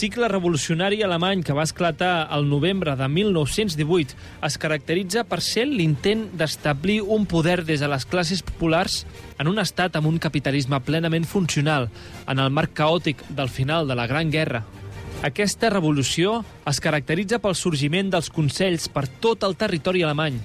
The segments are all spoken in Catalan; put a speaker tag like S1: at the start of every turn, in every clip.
S1: Cicle revolucionari alemany que va esclatar al novembre de 1918 es caracteritza per ser l'intent d'establir un poder des de les classes populars en un estat amb un capitalisme plenament funcional en el marc caòtic del final de la Gran Guerra. Aquesta revolució es caracteritza pel sorgiment dels consells per tot el territori alemany,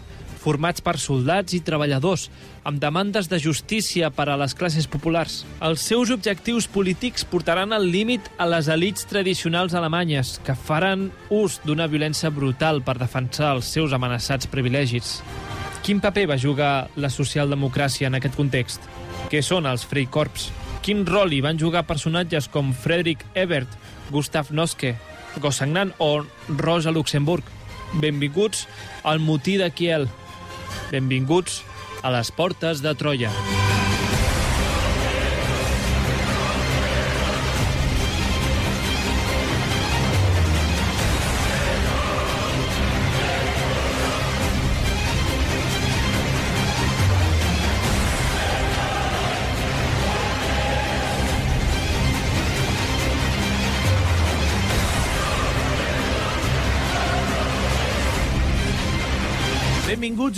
S1: formats per soldats i treballadors, amb demandes de justícia per a les classes populars. Els seus objectius polítics portaran al límit a les elites tradicionals alemanyes, que faran ús d'una violència brutal per defensar els seus amenaçats privilegis. Quin paper va jugar la socialdemocràcia en aquest context? Què són els Freikorps? Quin rol hi van jugar personatges com Friedrich Ebert, Gustav Noske, Gossagnan o Rosa Luxemburg? Benvinguts al motí de Kiel, Benvinguts a les portes de Troia.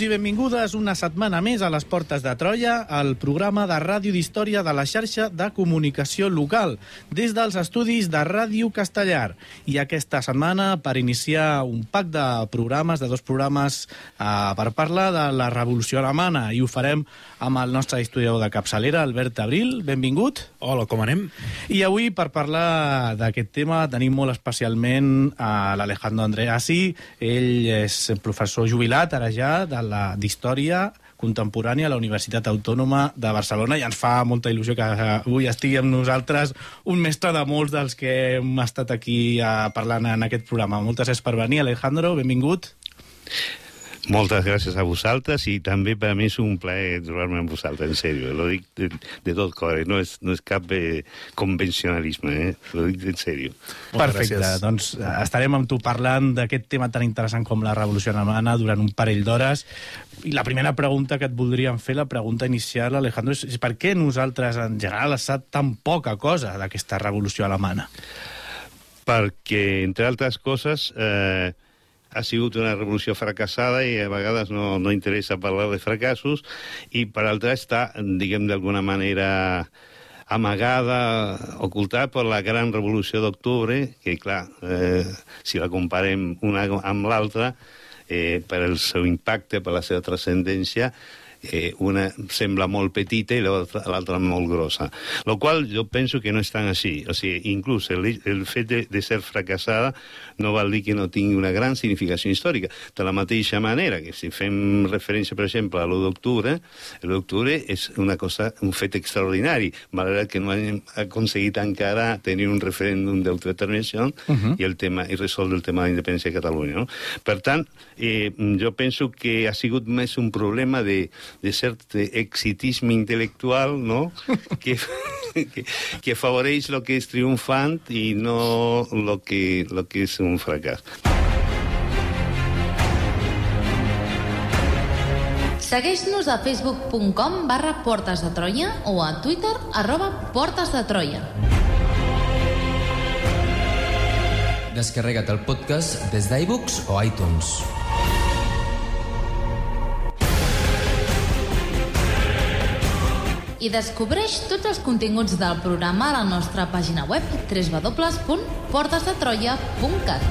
S2: I benvingudes una setmana més a les Portes de Troia, el programa de ràdio d'història de la xarxa de comunicació local, des dels estudis de Ràdio Castellar. I aquesta setmana, per iniciar un pack de programes, de dos programes, eh, per parlar de la Revolució Alemana, i ho farem amb el nostre historiador de capçalera, Albert Abril. Benvingut.
S3: Hola, com anem?
S2: I avui, per parlar d'aquest tema, tenim molt especialment a l'Alejandro Andreasi. Ell és professor jubilat, ara ja, de la d'Història contemporània a la Universitat Autònoma de Barcelona i ens fa molta il·lusió que avui estigui amb nosaltres un mestre de molts dels que hem estat aquí uh, parlant en aquest programa. Moltes gràcies per venir, Alejandro, benvingut.
S4: Moltes gràcies a vosaltres i també per a mi és un plaer trobar-me amb vosaltres, en sèrio. Lo dic de, de tot cor, eh? no és, no és cap eh, convencionalisme, eh? lo dic en sèrio.
S2: Perfecte,
S3: gràcies.
S2: doncs eh, estarem amb tu parlant d'aquest tema tan interessant com la Revolució Alemana durant un parell d'hores. I la primera pregunta que et voldríem fer, la pregunta inicial, Alejandro, és, per què nosaltres en general sap tan poca cosa d'aquesta Revolució Alemana?
S4: Perquè, entre altres coses, eh, ha sigut una revolució fracassada i a vegades no, no interessa parlar de fracassos i per altra està, diguem d'alguna manera amagada, ocultada per la gran revolució d'octubre, que clar, eh, si la comparem una amb l'altra, eh, per el seu impacte, per la seva transcendència, eh, una sembla molt petita i l'altra molt grossa. Lo qual jo penso que no és tan així. O sigui, inclús el, el fet de, de ser fracassada no vol dir que no tingui una gran significació històrica. De la mateixa manera que si fem referència, per exemple, a l'1 d'octubre, l'1 d'octubre és una cosa, un fet extraordinari, malgrat que no hem aconseguit encara tenir un referèndum d'autodeterminació uh -huh. i el tema i resoldre el tema de la independència de Catalunya. No? Per tant, eh, jo penso que ha sigut més un problema de, de cert exitisme intel·lectual no? que, que, que afavoreix el que és triomfant i no el que, lo que és un fracàs.
S5: Segueix-nos a facebook.com barra Portes de Troia o a Twitter arroba Portes de Troia.
S6: Descarrega't el podcast des d'iBooks o iTunes.
S5: I descobreix tots els continguts del programa a la nostra pàgina web www.portesdetroia.cat.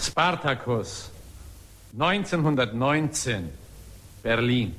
S7: Spartacus, 1919, Berlin.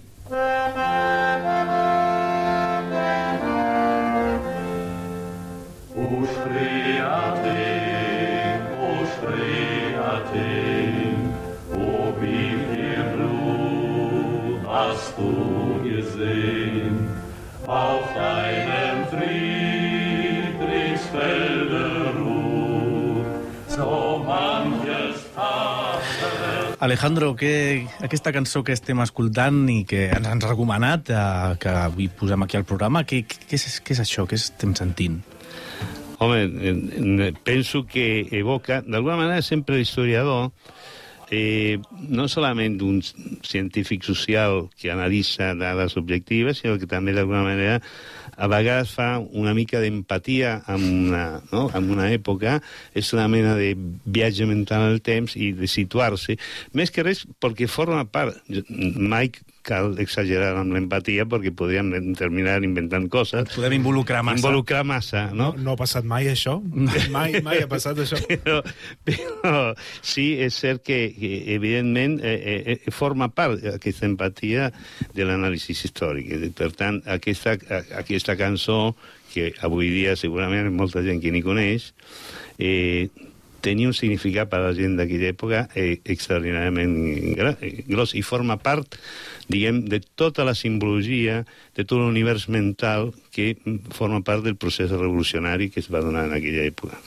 S2: Alejandro, que aquesta cançó que estem escoltant i que ens han recomanat, eh, que avui posem aquí al programa, què, què, és, què és això? Què estem sentint?
S4: Home, eh, eh, penso que evoca, d'alguna manera sempre l'historiador, eh, no solament un científic social que analitza dades objectives, sinó que també d'alguna manera a vegades fa una mica d'empatia amb, una, no? amb una època, és una mena de viatge mental al temps i de situar-se, més que res perquè forma part, mai cal exagerar amb l'empatia perquè podríem terminar inventant coses,
S2: Podem involucrar massa.
S4: involucrar massa, no?
S8: No, no ha passat mai això? Mai, mai ha passat això?
S4: però, però sí, és cert que, que evidentment, eh, eh, forma part aquesta empatia de l'anàlisi històric. Per tant, aquesta, aquesta cançó, que avui dia segurament molta gent que ni coneix, eh, tenia un significat per a la gent d'aquella època eh, extraordinàriament eh, gros i forma part, diguem, de tota la simbologia, de tot l'univers mental que forma part del procés revolucionari que es va donar en aquella època.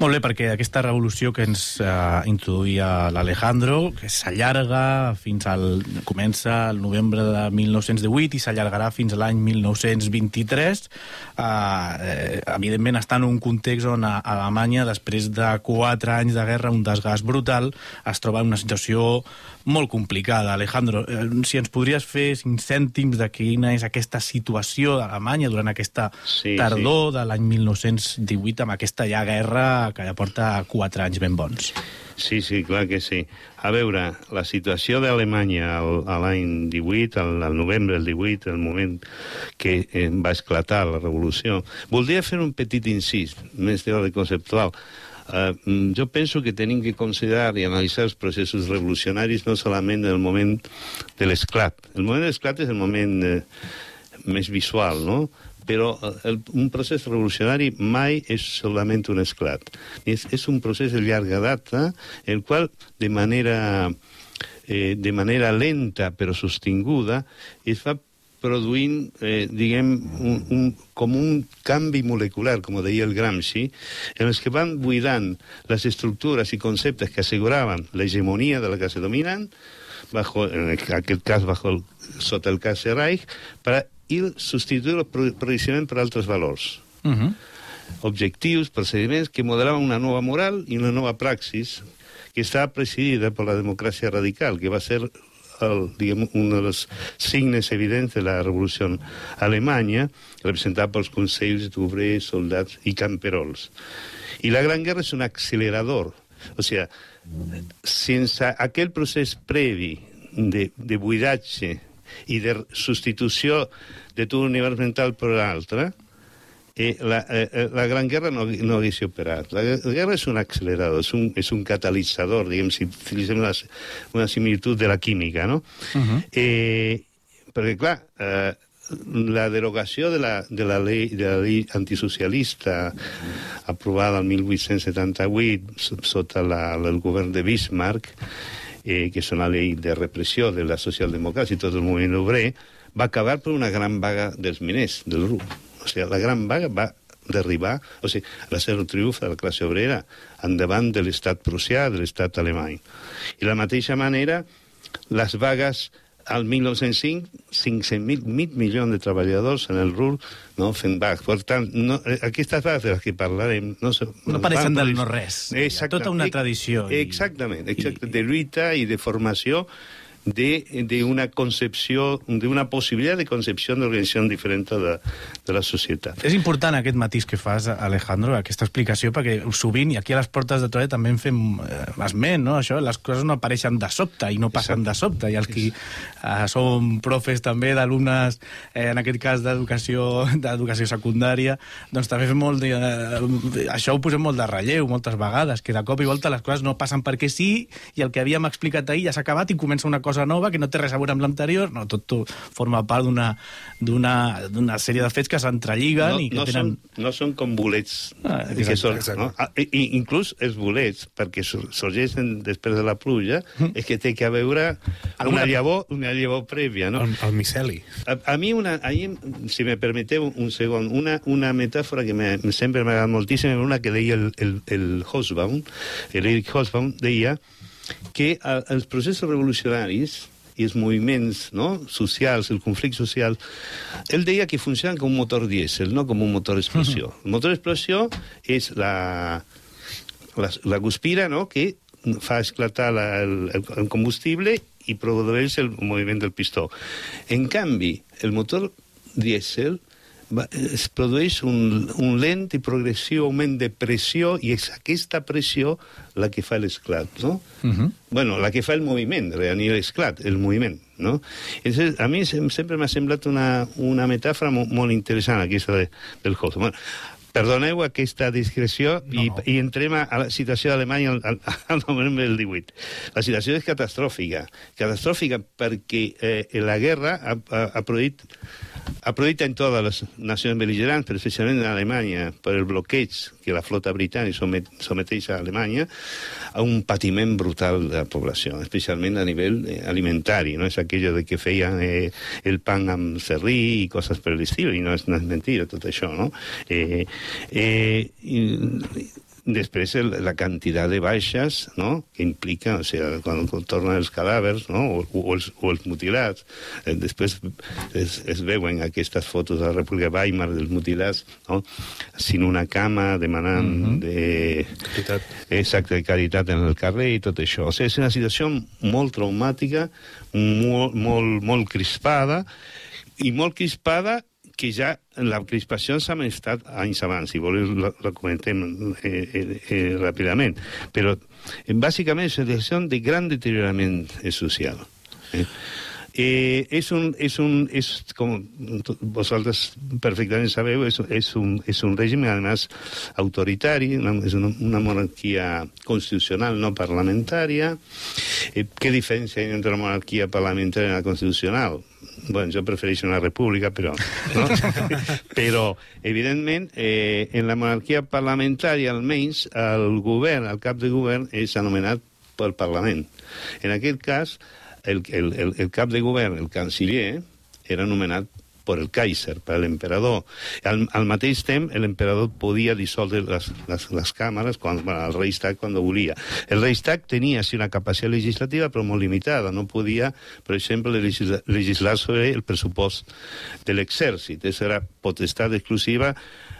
S2: Molt bé, perquè aquesta revolució que ens eh, introduïa l'Alejandro, que s'allarga fins al... comença el novembre de 1918 i s'allargarà fins a l'any 1923, eh, eh, evidentment està en un context on a Alemanya, després de quatre anys de guerra, un desgast brutal, es troba en una situació molt complicada. Alejandro, eh, si ens podries fer cinc cèntims de quina és aquesta situació d'Alemanya durant aquesta
S4: Sí,
S2: tardor de l'any 1918 amb aquesta ja guerra que ja porta quatre anys ben bons.
S4: Sí, sí, clar que sí. A veure, la situació d'Alemanya al- a l'any 18, al, novembre del 18, el moment que eh, va esclatar la revolució, voldria fer un petit incís, més d'ordre conceptual. Uh, jo penso que tenim que considerar i analitzar els processos revolucionaris no solament en el moment de l'esclat. El moment de l'esclat és el moment eh, més visual, no? però eh, el, un procés revolucionari mai és solament un esclat. És, és un procés de llarga data, el qual de manera, eh, de manera lenta però sostinguda es va produint, eh, diguem, un, un, com un canvi molecular, com deia el Gramsci, en els que van buidant les estructures i conceptes que asseguraven l'hegemonia de la classe dominant, bajo, en aquest cas bajo el, sota el cas de Reich, per ir substituir progressivament per altres valors
S2: Uh -huh.
S4: objectius, procediments que modelaven una nova moral i una nova praxis que estava presidida per la democràcia radical, que va ser el, diguem, un dels signes evidents de la revolució alemanya, representat pels consells d'obrers, soldats i camperols. I la Gran Guerra és un accelerador. O sigui, sense aquell procés previ de, de buidatge i de substitució de tot l'univers mental per l'altre, eh, la, eh, la Gran Guerra no, no hagués operat. La, guerra és un accelerador, és un, és un catalitzador, diguem, si utilitzem una, una similitud de la química, no? Uh -huh. eh, perquè, clar, eh, la derogació de la, de la, llei, de la llei antisocialista aprovada el 1878 sota la, el govern de Bismarck, eh, que és una llei de repressió de la socialdemocràcia i tot el moviment obrer, va acabar per una gran vaga dels miners, del RU. O sigui, la gran vaga va derribar, o sigui, va ser el triomf de la classe obrera endavant de l'estat prussià, de l'estat alemany. I de la mateixa manera, les vagues al 1905, 500.000 mig milions de treballadors en el RUR no, fent vagues. Per tant, no, eh, aquestes vagues de les que parlarem... No, se-
S2: No pareixen del no-res. Hi ha
S4: Exacte.
S2: tota una tradició i-
S4: Exactament, exacte, de lluita i de formació de, de una concepció, de una possibilitat de concepció d'organització diferent de, de la societat.
S2: És important aquest matís que fas, Alejandro, aquesta explicació, perquè sovint, i aquí a les portes de Troia també en fem eh, esment, no? Això, les coses no apareixen de sobte i no passen de sobte, i els que eh, som profes també d'alumnes, eh, en aquest cas d'educació d'educació secundària, doncs també fem molt de, eh, això ho posem molt de relleu moltes vegades, que de cop i volta les coses no passen perquè sí, i el que havíem explicat ahir ja s'ha acabat i comença una cosa cosa nova que no té res a veure amb l'anterior, no, tot, tot forma part d'una d'una d'una sèrie de fets que s'entrelliguen
S4: no,
S2: i que
S4: no,
S2: tenen...
S4: són, no són com bolets.
S2: Ah,
S4: que
S2: exacte,
S4: són,
S8: exacte.
S4: no? Ah, i, inclús els bolets, perquè sor- sorgeixen després de la pluja, és que té que haver
S2: Alguna-
S4: una llavor, una llavor prèvia, no?
S8: El, el miceli.
S4: A, a mi, una, ahir, si me permeteu un segon, una, una metàfora que me, sempre m'ha agradat moltíssim, una que deia el, el, el Hobsbawm, l'Eric Hobsbawm, deia que els processos revolucionaris i els moviments no, socials, el conflicte social, ell deia que funcionen com un motor dièsel, no com un motor explosió. El motor explosió és la, la, la guspira no, que fa esclatar la, el, el combustible i produeix el moviment del pistó. En canvi, el motor dièsel es produeix un, un lent i progressiu augment de pressió i és aquesta pressió la que fa l'esclat, no? Uh -huh. Bueno, la que fa el moviment, a ni l'esclat, el moviment, no? Entonces, a mi sem- sempre m'ha semblat una, una metàfora molt, molt interessant aquesta de, del Hobbes. Bueno, Perdoneu aquesta discreció no, i,
S8: no.
S4: i entrem a la situació d'Alemanya al, al, al novembre del 18. La situació és catastròfica. Catastròfica perquè eh, la guerra ha, ha, ha produït ha produït en totes les nacions bel·ligerants, però especialment en Alemanya, per el bloqueig que la flota britànica somet, someteix a Alemanya, a un patiment brutal de la població, especialment a nivell eh, alimentari. No és aquello de que feien eh, el pan amb serrí i coses per l'estil, i no és, no és mentira tot això, no? Eh, eh, i, Després, el, la quantitat de baixes no? que implica, o sigui, quan, quan tornen els cadàvers no? o, o, els, o els mutilats. Eh, després es, es veuen aquestes fotos de la República Weimar dels mutilats no? sin una cama, demanant mm -hmm. de...
S8: Caritat.
S4: Exacte, de caritat en el carrer i tot això. O sigui, és una situació molt traumàtica, molt, molt, molt crispada, i molt crispada que ja la crispació s'ha estat anys abans, si voleu la, comentem eh, eh, eh, ràpidament. Però eh, bàsicament és una situació de gran deteriorament social. Eh? Eh, és un, és un, és, com vosaltres perfectament sabeu, és, és, un, és un règim, además, autoritari, una, és una, una monarquia constitucional, no parlamentària. Eh, què diferència hi entre la monarquia parlamentària i la constitucional? Bueno, jo prefereixo una república, però... No? però, evidentment, eh, en la monarquia parlamentària, almenys, el govern, el cap de govern, és anomenat pel Parlament. En aquest cas, el, el, el, el cap de govern, el canciller, era anomenat per el Kaiser, per l'emperador. Al, al mateix temps, l'emperador podia dissoldre les, les, les càmeres, quan, bueno, el Reichstag quan volia. El Reichstag tenia sí, una capacitat legislativa, però molt limitada. No podia, per exemple, legislar, legislar sobre el pressupost de l'exèrcit. Això era potestat exclusiva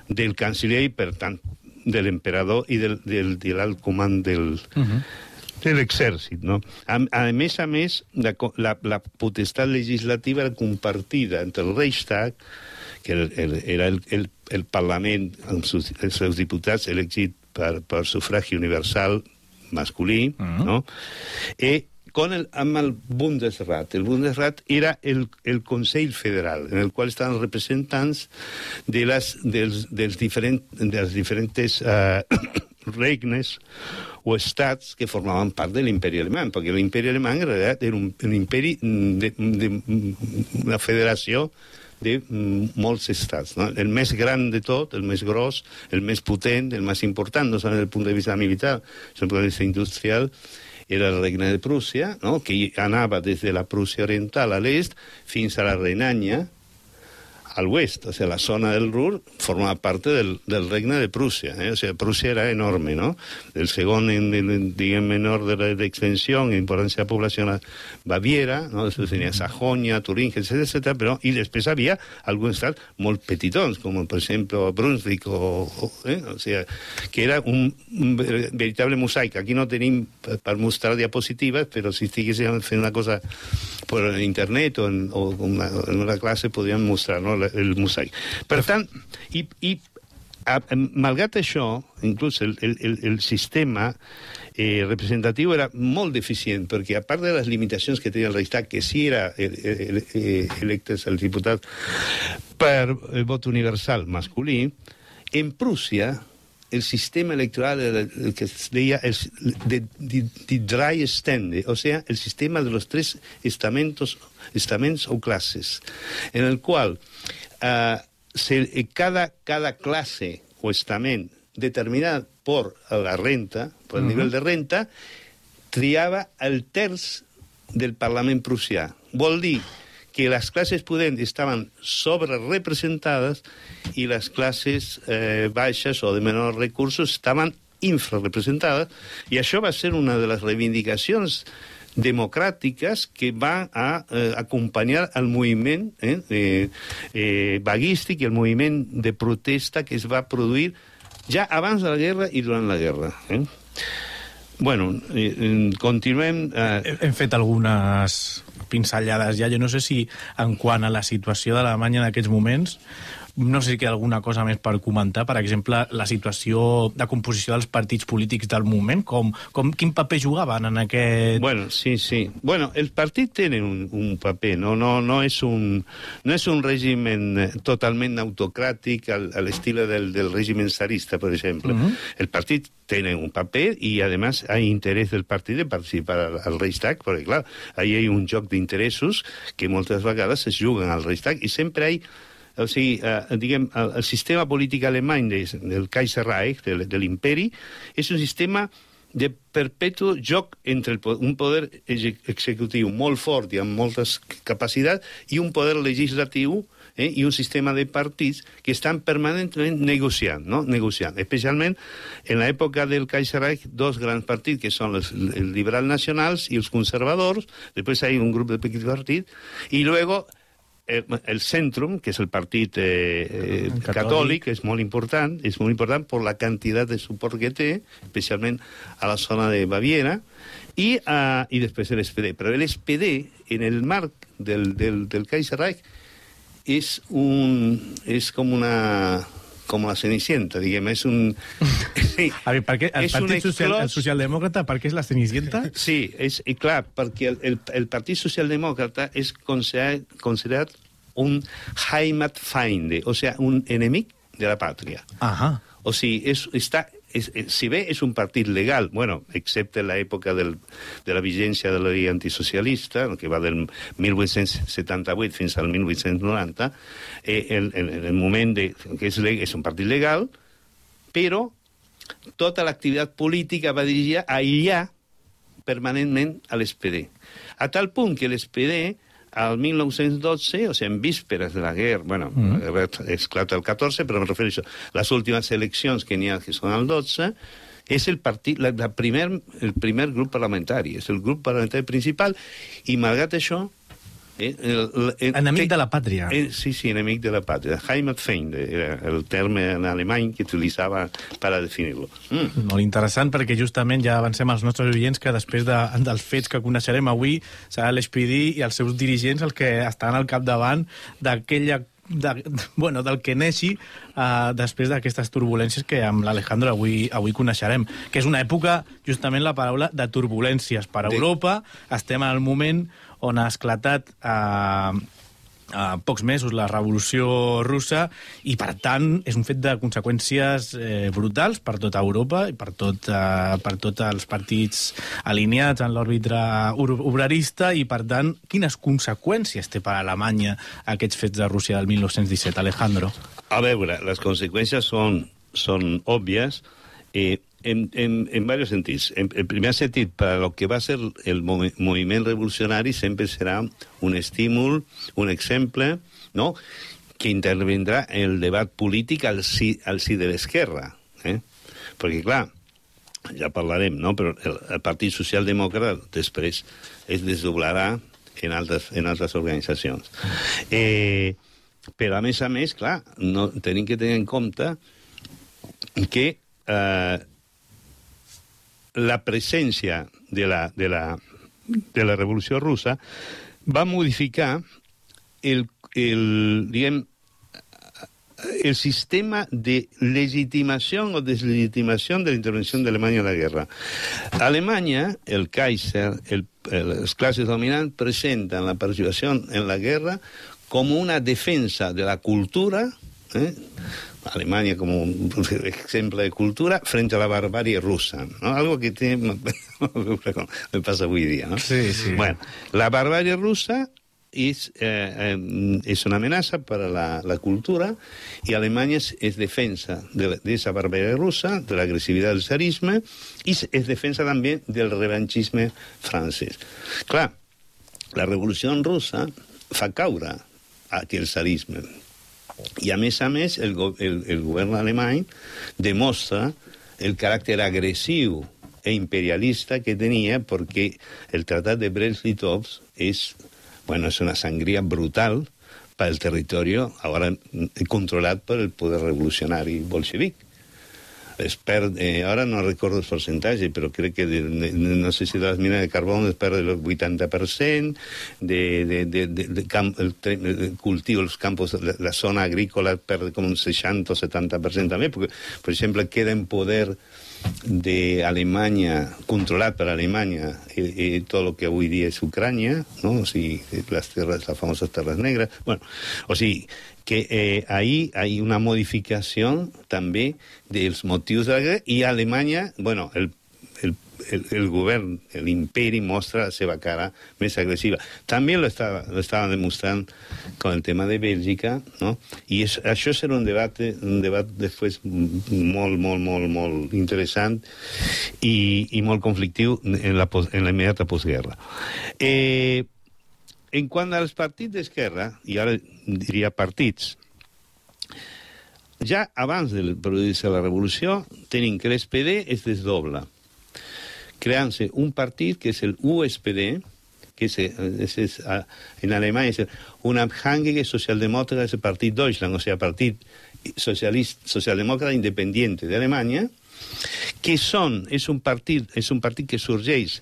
S4: del canciller i, per tant, de l'emperador i del, del, de l'alt comand del, uh -huh de l'exèrcit, no? A, a més a més, la, la, la potestat legislativa era compartida entre el Reichstag, que el, el, era el, el, el Parlament amb sus, els seus diputats elegit per, per sufragi universal masculí, uh -huh. no? I con el, amb el Bundesrat. El Bundesrat era el, el Consell Federal, en el qual estaven representants de les, dels, dels diferent, de les diferents uh, regnes o estats que formaven part de l'imperi alemany, perquè l'imperi alemany en realitat era un, un imperi de, de, una federació de mm, molts estats. No? El més gran de tot, el més gros, el més potent, el més important, no solament des del punt de vista militar, sinó des del punt de vista industrial, era el regne de Prússia, no? que anava des de la Prússia oriental a l'est fins a la Renània, al o sea, la zona del Ruhr formava part del, del regne de Prússia. Eh? O sea, Prússia era enorme, ¿no? El segon, en, menor de, la- de extensió, en importància de població, la Baviera, ¿no? Després tenia Sajonia, Turingia, etc, etc, però, i després havia alguns estats molt petitons, com per exemple Brunswick, o, eh? sea, que era un, un ver- veritable mosaic. Aquí no tenim per, mostrar diapositives, però si estiguéssim fent una cosa per internet o en, una, en una mostrar no, el mosaic. Per tant, i, i a, malgrat això, inclús el, el, el, el sistema eh, representatiu era molt deficient, perquè a part de les limitacions que tenia el Reichstag, que sí era eh, eh, eh, electes els diputats per el vot universal masculí, en Prússia el sistema electoral era el que se deia el, de, de, de dry stende, o sea, el sistema de los tres estamentos, estamentos o clases, en el cual uh, se, cada, cada clase o estament determinat por la renta, por el uh -huh. nivell de renta, triava el terç del Parlament prussià. Vol dir que les classes pudents estaven sobrerepresentades i les classes eh, baixes o de menors recursos estaven infrarrepresentades, i això va ser una de les reivindicacions democràtiques que va a eh, acompanyar el moviment eh, eh, eh, vaguístic i el moviment de protesta que es va produir ja abans de la guerra i durant la guerra. Eh? Bueno, eh, continuem... Eh...
S2: Hem fet algunes pinzellades ja. Jo no sé si en quant a la situació d'Alemanya en aquests moments no sé si queda alguna cosa més per comentar, per exemple, la situació de composició dels partits polítics del moment, com, com quin paper jugaven en aquest...
S4: Bueno, sí, sí. Bueno, el partit té un, un paper, no, no, no, és un, no és un règim totalment autocràtic al, a l'estil del, del règim zarista, per exemple. Uh -huh. El partit tiene un paper y además hay interés del partit de participar al, al Reichstag, perquè, clar, ahí hay un joc d'interessos que moltes vegades es juguen al Reichstag i sempre hi o sigui, eh, diguem, el, el sistema polític alemany de, del Kaiserreich, de, de l'imperi, és un sistema de perpetu joc entre el, un poder executiu molt fort i amb moltes capacitats i un poder legislatiu eh, i un sistema de partits que estan permanentment negociant, no? negociant. Especialment en l'època del Kaiserreich, dos grans partits, que són els, els liberals nacionals i els conservadors, després hi ha un grup de petits partits, i luego el, Centrum, que és el partit eh, eh, catòlic. catòlic, és molt important, és molt important per la quantitat de suport que té, especialment a la zona de Baviera, i, uh, i després l'SPD. Però l'SPD, en el marc del, del, del Kaiserreich, és, un, és com una com la Cenicienta, diguem, és un...
S2: Sí, a veure, per què el Partit Social, el Socialdemòcrata, per què és la Cenicienta?
S4: Sí, és, i clar, perquè el, el, el Partit Socialdemòcrata és considerat, considerat un Heimatfeinde, o sigui, un enemic de la pàtria.
S2: Ahà.
S4: O sigui, és, està és, és, si bé és un partit legal, bueno, excepte l'època de la vigència de la llei antisocialista, que va del 1878 fins al 1890, eh, el, el, el moment de, que és, és un partit legal, però tota l'activitat política va dirigida a aïllar permanentment a l'SPD. A tal punt que l'SPD al 1912, o sigui, en vísperes de la guerra, bueno, mm. esclata el 14, però me refereixo a les últimes eleccions que n'hi ha, que són el 12, és el, partit, la, la primer, el primer grup parlamentari, és el grup parlamentari principal, i malgrat això,
S2: Eh, el, el, enemic de la pàtria.
S4: Eh, sí, sí, enemic de la pàtria. Heimatfeinde era el terme en alemany que utilitzava per a definir-lo.
S2: Mm. Molt interessant, perquè justament ja avancem als nostres oients que després de, dels fets que coneixerem avui serà l'Espidi i els seus dirigents els que estan al capdavant d'aquella de, bueno, del que neixi uh, després d'aquestes turbulències que amb l'Alejandro avui, avui coneixerem, que és una època, justament la paraula, de turbulències per a Europa. Estem en el moment on ha esclatat eh, a pocs mesos la revolució russa i, per tant, és un fet de conseqüències eh, brutals per tota Europa i per, tot, eh, per tots els partits alineats en l'òrbita obrerista i, per tant, quines conseqüències té per a Alemanya aquests fets de Rússia del 1917, Alejandro?
S4: A veure, les conseqüències són, són òbvies. Eh, en, en, en varios sentidos. En, en primer sentido, para lo que va ser el movi movimiento revolucionario siempre será un estímulo, un ejemplo, ¿no?, que intervendrà en el debat polític al si, al si de l'esquerra. Eh? Perquè, clar, ja parlarem, no? però el, el Partit Socialdemòcrata després es desdoblarà en altres, en altres organitzacions. Eh, però, a més a més, clar, no, tenim que tenir en compte que eh, la presència de la, de la, de la Revolució Russa va modificar el, el, el sistema de legitimació o deslegitimació de la intervenció d'Alemanya en la guerra. Alemanya, el Kaiser, el, les classes dominants presenten la participació en la guerra com una defensa de la cultura, eh? Alemania como un ejemplo de cultura frente a la barbarie rusa, ¿no? Algo que tiene... me pasa hoy día, ¿no?
S8: Sí, sí.
S4: Bueno, la barbarie rusa es, eh, eh, es una amenaza para la, la cultura y Alemania es, es defensa de, la- de esa barbarie rusa, de la agresividad del zarismo y es, es defensa también del revanchismo francés. Claro, la revolució russa fa caure aquell zarisme. I a més a més, el, el, el govern alemany demostra el caràcter agressiu e imperialista que tenia perquè el Tratat de Brest-Litovsk és, bueno, es una sangría brutal para el territorio ahora mm, controlat per el poder revolucionari bolxevic. Es perd, eh, ahora no recuerdo el porcentaje, pero creo que de, de- no sé si de las minas de carbón es perde el 80%, de, de, de, de, de camp, el, el cultivo, los campos, la, la zona agrícola perde como un 60 o 70% también, porque, por ejemplo, queda en poder de Alemanya, controlat per Alemanya, eh, eh, tot el que avui dia és Ucrània, no? o sigui, eh, les, terres, les famoses terres negres... Bueno, o sigui, que eh, ahí hay una modificació també dels motius de la guerra i Alemanya, bueno, el, el, el, el govern, l'imperi mostra la seva cara més agressiva. També lo estava, lo estava demostrant con el tema de Bèlgica, no? I és, això serà un debat, un debat després molt, molt, molt, molt interessant i, i molt conflictiu en la, en la immediata postguerra. Eh, en quant als partits d'esquerra, i ara diria partits, ja abans de produir-se la revolució, tenim que l'SPD es desdobla, creant-se un partit que és el USPD, que és, a- en alemany és un Abhängige Socialdemokratische Partit Deutschland, o sigui, Partit Socialist, Socialdemòcrata Independiente d'Alemanya, que són, és un partit, és un partit que sorgeix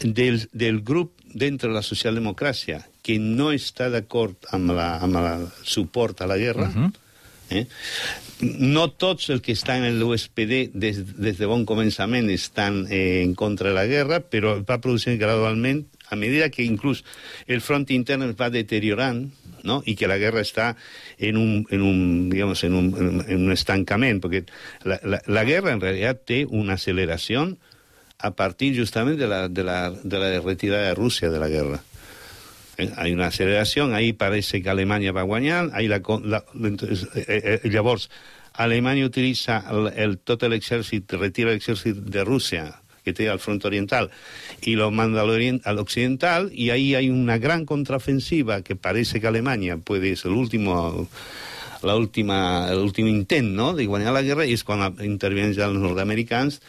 S4: del, del grup dintre de la socialdemocràcia que no està d'acord amb, la, amb el suport a la guerra, uh -huh. Eh? No tots els que estan en l'USPD des, des de bon començament estan eh, en contra de la guerra, però va produint gradualment, a medida que inclús el front intern es va deteriorant, ¿no? i que la guerra està en un, en un, digamos, en un, en un- en un estancament, perquè la, la, la guerra en realitat té una acceleració a partir justament de la, de la, de la retirada de Rússia de la guerra. Eh, Hay una aceleració, ahí parece que Alemanya va guanyant, ahí la, la, entonces, eh, eh, llavors Alemanya utilitza el, el, tot l'exèrcit, retira l'exèrcit de Rússia que té al front oriental i lo manda al, occidental y ahí hay una gran contraofensiva que parece que Alemanya puede ser el último la última, el intent no? de guanyar la guerra i és quan intervenen ja els nord-americans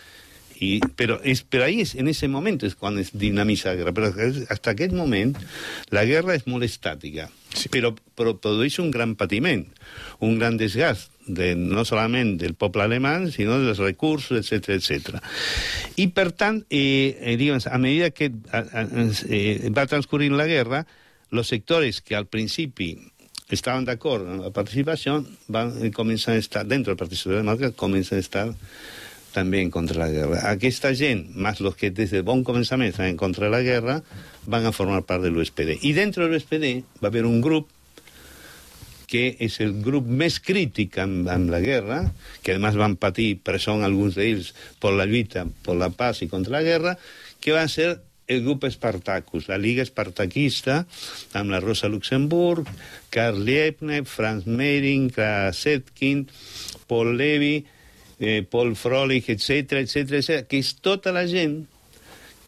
S4: i, però, és, però ahí és, en ese moment és quan es dinamitza la guerra. Però és- hasta aquest moment la guerra és molt estàtica, sí. però, però produeix un gran patiment, un gran desgast, de, no solament del poble alemany, sinó dels recursos, etc etc. I, per tant, eh, eh, diguem, a medida que eh, va transcurrint la guerra, los sectores que al principi estaven d'acord amb la participació van eh, començar a estar, dentro del Partit Socialdemòcrata, comencen a estar també en contra de la guerra. Aquesta gent, més els que des de bon començament estan en contra de la guerra, van a formar part de l'USPD. I dentro de l'USPD va haver un grup que és el grup més crític amb, amb la guerra, que además van patir presó alguns d'ells per la lluita, per la paz i contra la guerra, que va ser el grup Spartacus, la Liga Espartaquista, amb la Rosa Luxemburg, Karl Liebknecht, Franz Mehring, Krasetkin, Paul Levy, eh, Paul Frolich, etc etc que és tota la gent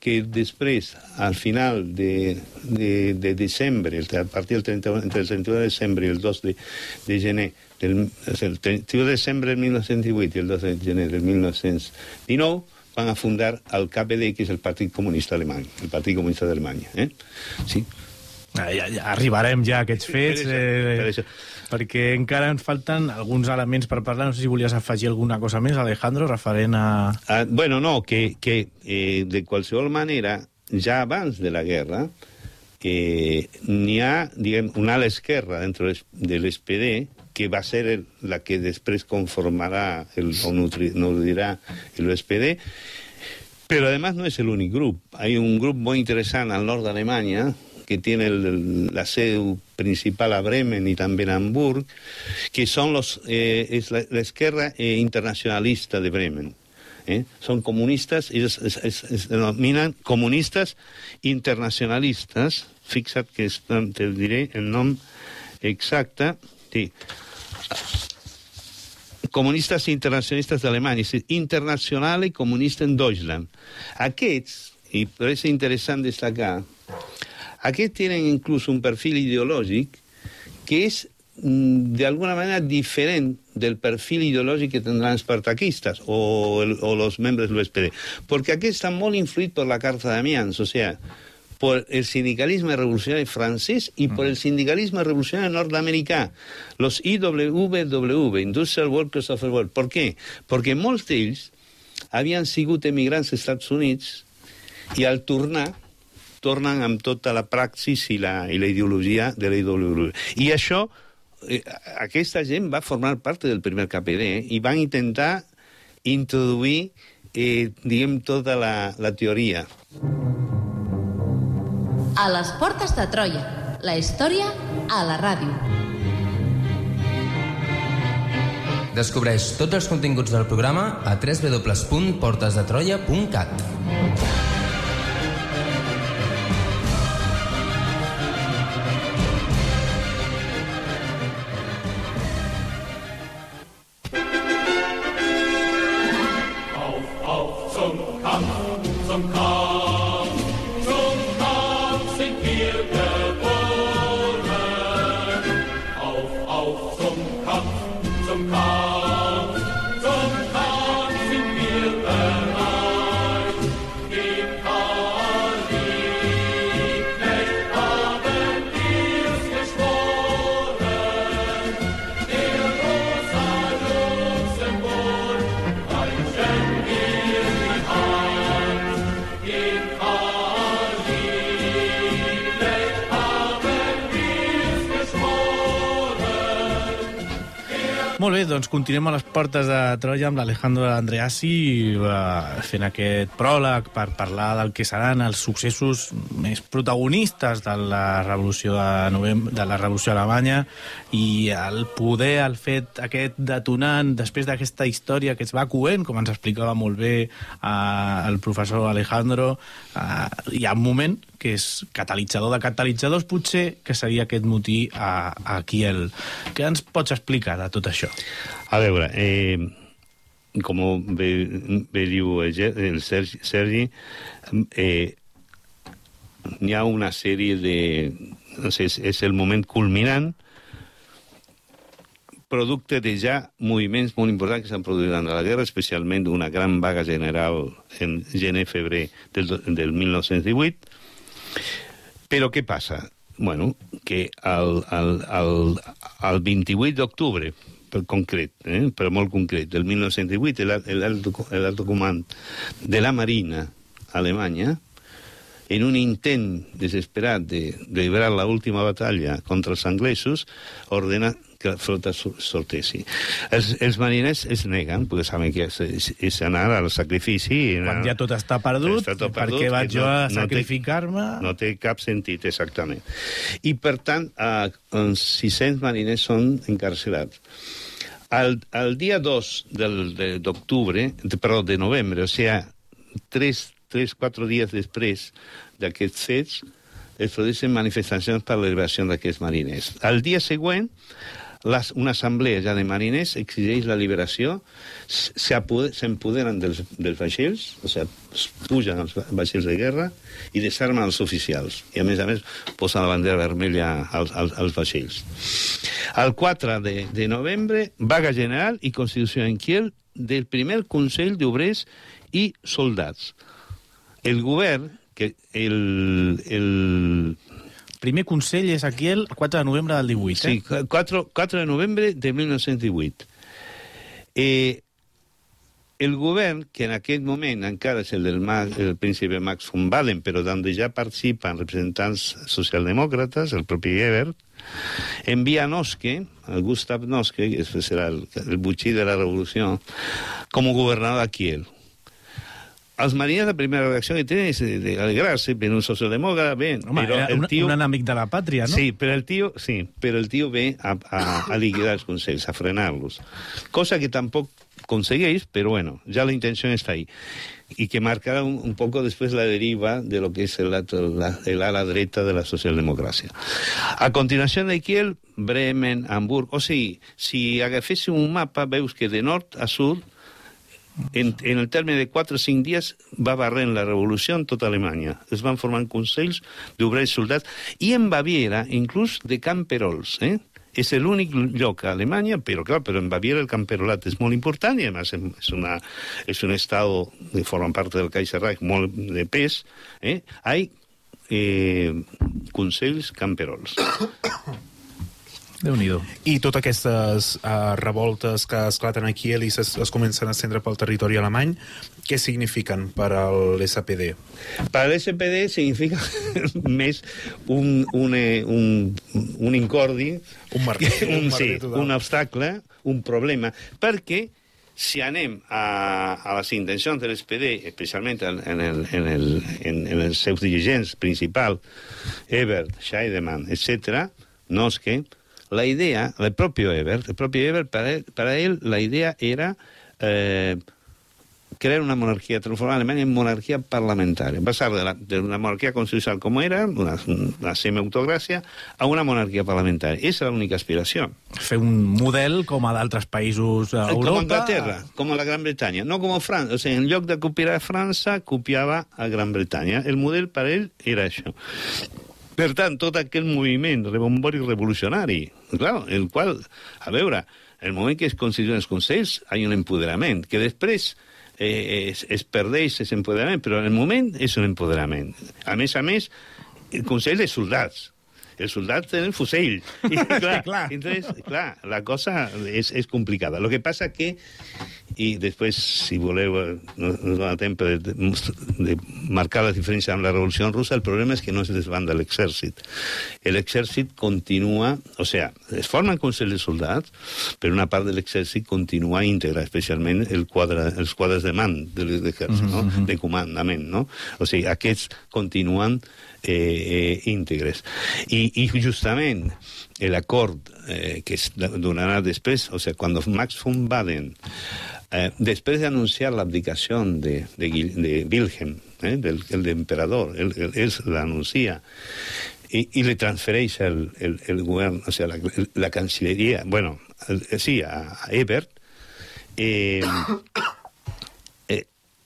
S4: que després, al final de, de, de desembre, a partir del 30, entre el 31 de desembre i el 2 de, de gener, del, el 31 de desembre del 1918 i el 2 de gener del 1919, van a fundar el KPD, que és el Partit Comunista Alemany, el Partit Comunista d'Alemanya. Eh? Sí.
S2: Ah, Ja, ja arribarem ja a aquests fets,
S4: Per això,
S2: eh,
S4: per això.
S2: perquè encara ens falten alguns elements per parlar. No sé si volies afegir alguna cosa més, Alejandro, referent a...
S4: Ah, bueno, no, que, que eh, de qualsevol manera, ja abans de la guerra, eh, n'hi ha, diguem, una ala esquerra dentro de l'SPD que va ser el, la que després conformarà el, o nutri, nutrirà l'SPD, pero además no es el único grupo. Hay un grupo muy interesante al norte de Alemania, que tiene el- la sede principal a Bremen y también a Hamburg, que son los, eh, es la, la izquierda eh, internacionalista de Bremen. ¿eh? Son comunistas, ellos se denominan comunistas internacionalistas. Fíjate que es- te diré el nombre exacta. Sí. Comunistes internacionalistes d'Alemanya, és a dir, Internacionale Comunista en Deutschland. Aquests, i per això és interessant destacar, aquests tenen inclús un perfil ideològic que és mm, de alguna manera diferent del perfil ideològic que tindran els partaquistes o, el, o los membres del SPD, perquè aquests estan molt influïts per la Carta d'Amiens, o sea, por el sindicalisme revolucionari francès i por el sindicalisme revolucionari nord-americà, los IWW, Industrial Workers of the World. Per què? Perquè molts d'ells havien sigut emigrants als Estats Units i al tornar tornen amb tota la praxis i la, i la ideologia de la IWW. I això, eh, aquesta gent va formar part del primer KPD eh, i van intentar introduir, eh, diguem, tota la, la teoria.
S5: A les portes de Troia. La història a la ràdio.
S6: Descobreix tots els continguts del programa a www.portesdetroia.cat.
S2: continuem a les portes de Troia amb l'Alejandro Andreassi eh, fent aquest pròleg per parlar del que seran els successos més protagonistes de la revolució de novembre, de la revolució alemanya i el poder, el fet aquest detonant després d'aquesta història que es va coent, com ens explicava molt bé eh, el professor Alejandro, eh, hi ha un moment que és catalitzador de catalitzadors, potser que seria aquest motí a, a Kiel. Què ens pots explicar de tot això?
S4: A veure, eh, com bé, bé diu el Sergi, Sergi eh, hi ha una sèrie de... No sé, és, és el moment culminant producte de ja moviments molt importants que s'han produït durant la guerra, especialment una gran vaga general en gener-febrer del, del 1918. Però què passa? Bueno, que el, el, el, el 28 d'octubre, per concret, eh, però molt concret, del 1918, el, el, alto, el alto comand de la Marina alemanya, en un intent desesperat de, de librar la última batalla contra els anglesos, ordena que la flota so- soltessi. Els, els mariners es neguen, perquè saben que és, és, és anar al sacrifici... i
S2: Quan ja tot està perdut,
S4: Està tot
S2: per
S4: perdut,
S2: què
S4: que
S2: vaig
S4: no-
S2: jo a
S4: no
S2: sacrificar-me?
S4: No té cap sentit, exactament. I, per tant, eh, uns 600 mariners són encarcelats. El, el dia 2 del- de- de, de novembre, o sigui, 3, 3 4 dies després d'aquests fets, es produeixen manifestacions per la d'aquests mariners. El dia següent, les, una assemblea ja de mariners exigeix la liberació, s'empoderen dels, dels vaixells, o sigui, pugen els va- vaixells de guerra i desarmen els oficials. I, a més a més, posen la bandera vermella als, als, als vaixells. El 4 de, de novembre, vaga general i constitució en Kiel del primer Consell d'Obrers i Soldats. El govern, que el, el,
S2: Primer consell és aquí el 4 de novembre del 18,
S4: Sí,
S2: eh?
S4: 4, 4 de novembre de 1918. Eh, el govern, que en aquest moment encara és el del Max, el príncipe Max von Baden, però d'on ja participen representants socialdemòcrates, el propi Ebert, envia a Noske, el Gustav Noske, que serà el, el butxí de la revolució, com a governador a Kiel. Els mariners la primera reacció que tenen és de, de alegrarse, ven un socialdemòcrata, ven,
S2: Home,
S4: però el
S2: un,
S4: tio...
S2: un enemic de la pàtria, no?
S4: Sí, però el tio, sí, però el tio ve a, a, a liquidar els consells, a frenar-los. Cosa que tampoc consegueix, però bueno, ya la intención está ahí. Y que marcará un, un poco después la deriva de lo que es el, la, el ala dreta de la socialdemocràcia. A continuació d'aquí, el Bremen, Hamburg... O sigui, si agaféssim un mapa, veus que de nord a sud en, en el terme de 4 o 5 dies va barrent la revolució en tota Alemanya. Es van formant consells d'obrers soldats i en Baviera, inclús de camperols, eh? És l'únic lloc a Alemanya, però clar, però en Baviera el camperolat és molt important i, a més, és, una, és un estat que forma part del Kaiserreich molt de pes. Eh? Hay eh, consells camperols.
S2: déu nhi
S8: I totes aquestes uh, revoltes que esclaten aquí i es, es comencen a estendre pel territori alemany, què signifiquen per a l'SPD?
S4: Para el SPD significa més un, un, eh, un, un incordi,
S8: Un merder,
S4: un,
S8: un
S4: sí,
S8: total.
S4: un obstacle, un problema, perquè si anem a, a les intencions de l'SPD, especialment en, en, el, en, el, en, en els seus dirigents principals, Ebert, Scheidemann, etc., Noske, la idea, el propio Ebert, el propio Ebert, para él, para él la idea era eh, crear una monarquía, transformar a Alemania en monarquía parlamentaria, pasar de, la, de una monarquía constitucional como era, una, una semi-autocràcia, a una monarquía parlamentaria. Esa era la única aspiración.
S2: Fer un model com a d'altres països a Europa.
S4: Como Inglaterra, como la Gran Bretaña, no como Francia. O sea, en lloc de copiar a França, copiava a Gran Bretanya. El model per ell era això. Per tant, tot aquell moviment rebombori revolucionari, clar, el qual, a veure, el moment que es constituen els consells, hi ha un empoderament, que després eh, es, es perdeix aquest empoderament, però en el moment és un empoderament. A més a més, el consell de soldats. Els soldats tenen fusell. I, clar,
S2: clar.
S4: Entonces, clar, la cosa és, és complicada. Lo que passa que, i després, si voleu, eh, no, no dona temps de, de, marcar la diferència amb la revolució russa, el problema és que no es desbanda l'exèrcit. L'exèrcit continua, o sea, es formen consells de soldats, però una part de l'exèrcit continua íntegra, especialment el quadre, els quadres de man de l'exèrcit, no? de comandament. No? O sigui, aquests continuen eh, eh, íntegres. I, I justament l'acord eh, que es donarà després, o sigui, quan Max von Baden, eh, després d'anunciar l'abdicació de, de, de Wilhelm, eh, del, el emperador, ell, ell, l'anuncia, i li transfereix el, el, govern, o sigui, la, cancilleria, bueno, el, sí, a, a Ebert, eh, eh,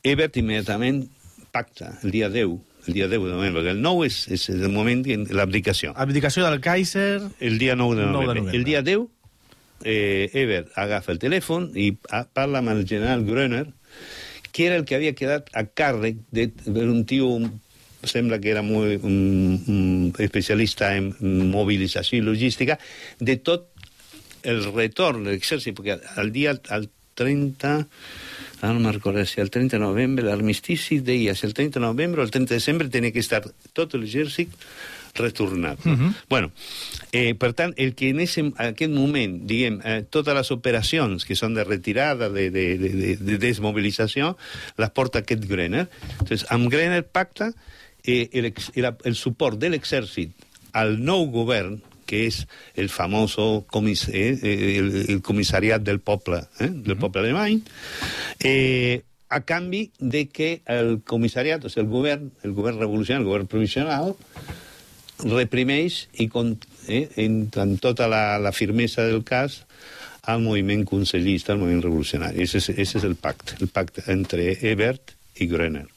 S4: Ebert immediatament pacta el dia 10, el dia 10 de novembre, el 9 és, és el moment de l'abdicació.
S2: Abdicació del Kaiser...
S4: El dia 9 de
S2: 9 de
S4: novembre.
S2: novembre.
S4: El dia 10, eh, Ebert agafa el telèfon i parla amb el general Gröner, que era el que havia quedat a càrrec de, de un tio sembla que era molt un, un especialista en mobilització i logística, de tot el retorn de l'exèrcit, perquè el dia al 30, ara no me'n si el 30 de novembre, l'armistici deia si el 30 de novembre o el 30 de desembre tenia que estar tot l'exèrcit retornat. No?
S2: Mhm.
S4: bueno, eh, per tant, el que en, ese, aquest moment, diguem, eh, totes les operacions que són de retirada, de, de, de, de, de desmobilització, les porta aquest Grener. Entonces, amb Grener pacta eh, el, el, el suport de l'exèrcit al nou govern, que és el famoso comis, eh, eh, el, el comissariat del poble, eh, del poble alemany, eh, a canvi de que el comissariat, o sigui, el govern, el govern revolucionari, el govern provisional, reprimeix i con, eh, en, amb tota la, la firmesa del cas al moviment consellista, al moviment revolucionari. Ese és, ese és el pacte, el pacte entre Ebert i Gröner.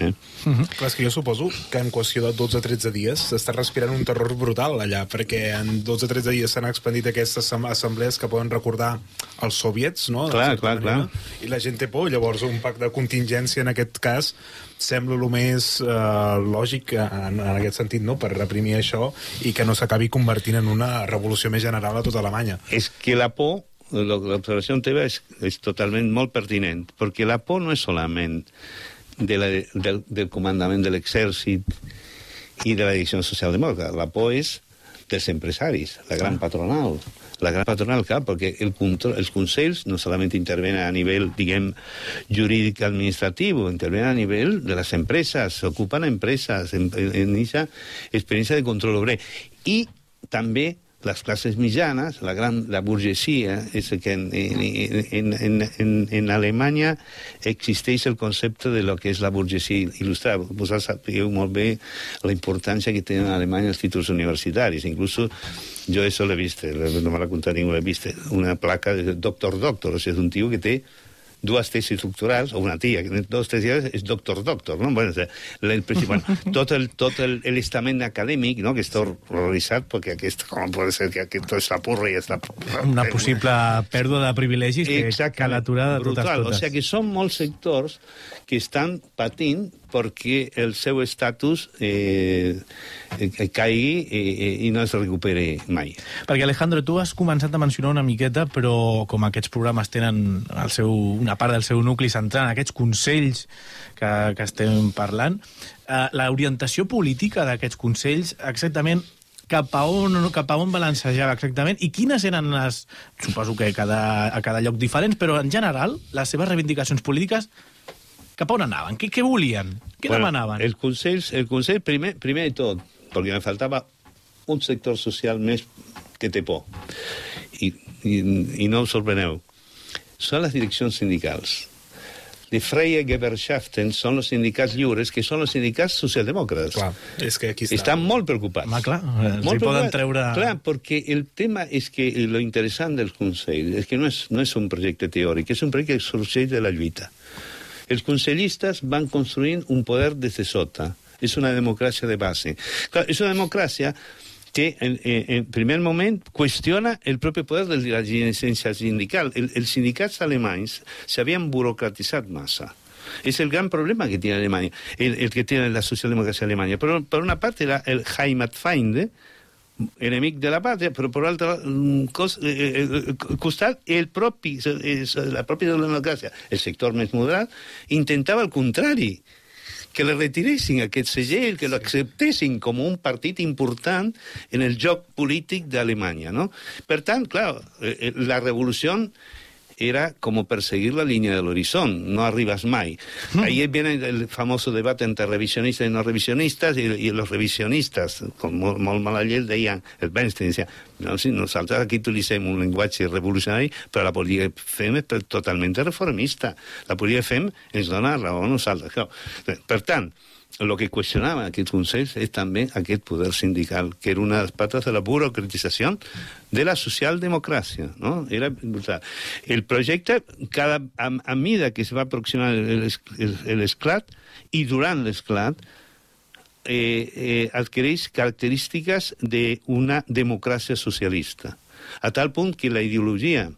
S4: Eh?
S8: Clar, és que jo suposo que en qüestió de 12-13 dies s'està respirant un terror brutal allà, perquè en 12-13 dies s'han expandit aquestes assem- assemblees que poden recordar els soviets, no? De
S4: Clar, clar,
S8: manera.
S4: clar.
S8: I la gent té por, llavors un pacte de contingència en aquest cas sembla el més eh, lògic en, en aquest sentit, no?, per reprimir això i que no s'acabi convertint en una revolució més general a tota Alemanya.
S4: És que la por, lo- l'observació teva és, és totalment molt pertinent, perquè la por no és solament de la, del, del comandament de l'exèrcit i de la direcció socialdemòcrata. La por és dels empresaris, la gran patronal. La gran patronal, clar, perquè el control, els consells no solament intervenen a nivell, diguem, jurídic administratiu, intervenen a nivell de les empreses, s'ocupen empreses en, en, en aquesta experiència de control obrer. I també les classes mitjanes, la gran la burgesia, és que en, en, en, en, en, Alemanya existeix el concepte de lo que és la burgesia il·lustrada. Vosaltres sabeu molt bé la importància que tenen a Alemanya els títols universitaris. Inclús jo això l'he vist, no me l'ha contat ningú, l'he vist, una placa de doctor doctor, o sigui, és un tio que té dues tesis doctorals, o una tia, que dos tesis és doctor doctor, no? Bueno, o sea, el, principal, tot el, tot el, el estament acadèmic, no?, que està horroritzat, perquè aquest, com pot ser que aquest és la porra i està...
S2: Una possible pèrdua de privilegis que cal aturar de totes
S4: Brutal.
S2: totes.
S4: O sigui que són molts sectors que estan patint perquè el seu estatus eh, eh, caigui eh, i no es recuperi mai.
S2: Perquè, Alejandro, tu has començat a mencionar una miqueta, però com aquests programes tenen el seu, una part del seu nucli central en aquests consells que, que estem parlant, eh, l'orientació política d'aquests consells exactament cap a on, cap a on balancejava exactament i quines eren les, suposo que cada, a cada lloc diferents, però en general les seves reivindicacions polítiques cap a on anaven? Què, què volien? Què demanaven?
S4: El Consell, el Consell primer, primer de tot, perquè me faltava un sector social més que té por. I, i, i no us sorpreneu. Són les direccions sindicals. De Freie Gewerkschaften són els sindicats lliures, que són els sindicats socialdemòcrates.
S8: Clar, és que aquí està.
S4: Estan molt preocupats.
S2: Home, clar, els hi poden treure...
S4: Clar, perquè el tema és que lo interessant del Consell és que no és, no és un projecte teòric, és un projecte que sorgeix de la lluita. Els consellistes van construint un poder des de sota. És una democràcia de base. Clar, és una democràcia que en, en, en primer moment qüestiona el propi poder de la llicència sindical. El, els sindicats alemanys s'havien burocratitzat massa. És el gran problema que tiene Alemania, el, el que tiene la socialdemocracia alemanya. Però, per una part, era el Heimatfeinde, enemic de la pàtria, però per l'altre mm, cos, eh, eh, costat el propi, eh, la pròpia democràcia, el sector més moderat, intentava el contrari, que le retiressin aquest segell, que l'acceptessin com un partit important en el joc polític d'Alemanya. No? Per tant, clar, eh, eh, la revolució era como perseguir la línea del horizonte, no arribas mai. Ahí viene el famoso debate entre revisionistas y no revisionistas, y, y los revisionistas, con molt, molt mala llet, deien, el Bernstein decía, no, sí, nosaltres aquí utilitzem un llenguatge revolucionari, però la política que fem és totalment reformista. La política que fem ens dona raó a nosaltres. Per tant, el que qüestionava aquests consells és també aquest poder sindical, que era una de les patas de la burocratització de la socialdemocràcia. No? Era brutal. El projecte, cada, a, a mida que es va aproximar l'esclat, i durant l'esclat, eh, eh, adquireix característiques d'una democràcia socialista. A tal punt que la ideologia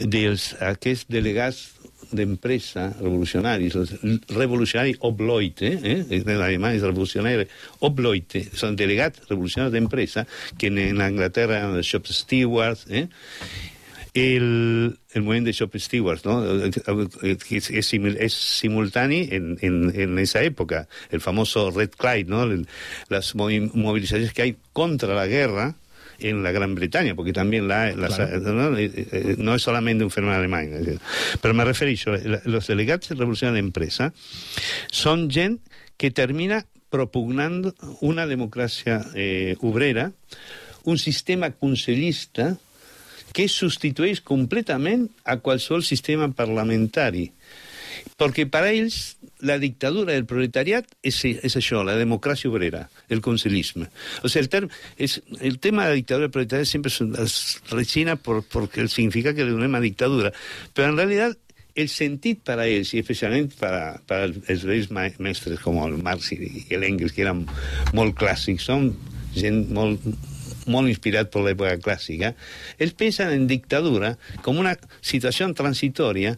S4: dels aquests delegats d'empresa revolucionaris, els revolucionaris Obleute, eh? en alemany és revolucionari Obleute, són delegats revolucionaris d'empresa, que en, en Anglaterra eren els shop stewards, eh? el, el moviment de shop stewards, no? que és, és, simul, és simultani en, en, en esa època, el famoso Red Clyde, no? El, las movi- movilizaciones que hay contra la guerra en la Gran Bretaña, porque también la, las- ¿no? Eh, eh, no es solamente un fenómeno alemán. Pero me la- los delegados de revolución de empresa son gent que termina propugnando una democràcia eh, obrera, un sistema consellista que substitueix completament a qualsevol sistema parlamentari. Perquè per a ells la dictadura del proletariat és, és això, la democràcia obrera, el consellisme. O sigui, el, term, és, el tema de la dictadura del proletariat sempre es, rechina por, porque significa que le donem a dictadura. Però en realitat el sentit per a ells, i especialment per a, per als vells mestres com el Marx i l'Engels, que eren molt clàssics, són gent molt, molt inspirat per l'època clàssica, ells pensen en dictadura com una situació transitòria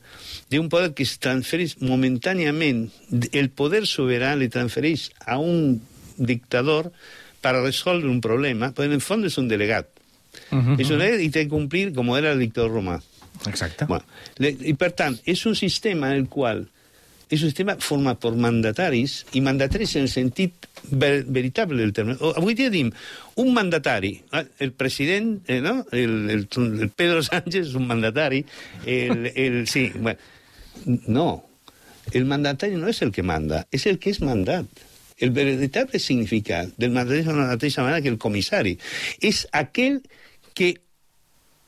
S4: d'un poder que es transfereix momentàniament, el poder sobirà li transfereix a un dictador per resoldre un problema, però en el fons és un delegat. Uh -huh. És un delegat i té que complir com era el dictador romà.
S2: Exacte.
S4: Bueno, le, I per tant, és un sistema en el qual és un sistema format per mandataris, i mandataris en el sentit ver veritable del terme. Avui dia dim, un mandatari, eh, el president, eh, no? el, el, el Pedro Sánchez és un mandatari, el, el, sí, bueno, no, el mandatari no és el que manda, és el que és mandat. El veritable significat del mandatari és la mateixa manera que el comissari. És aquell que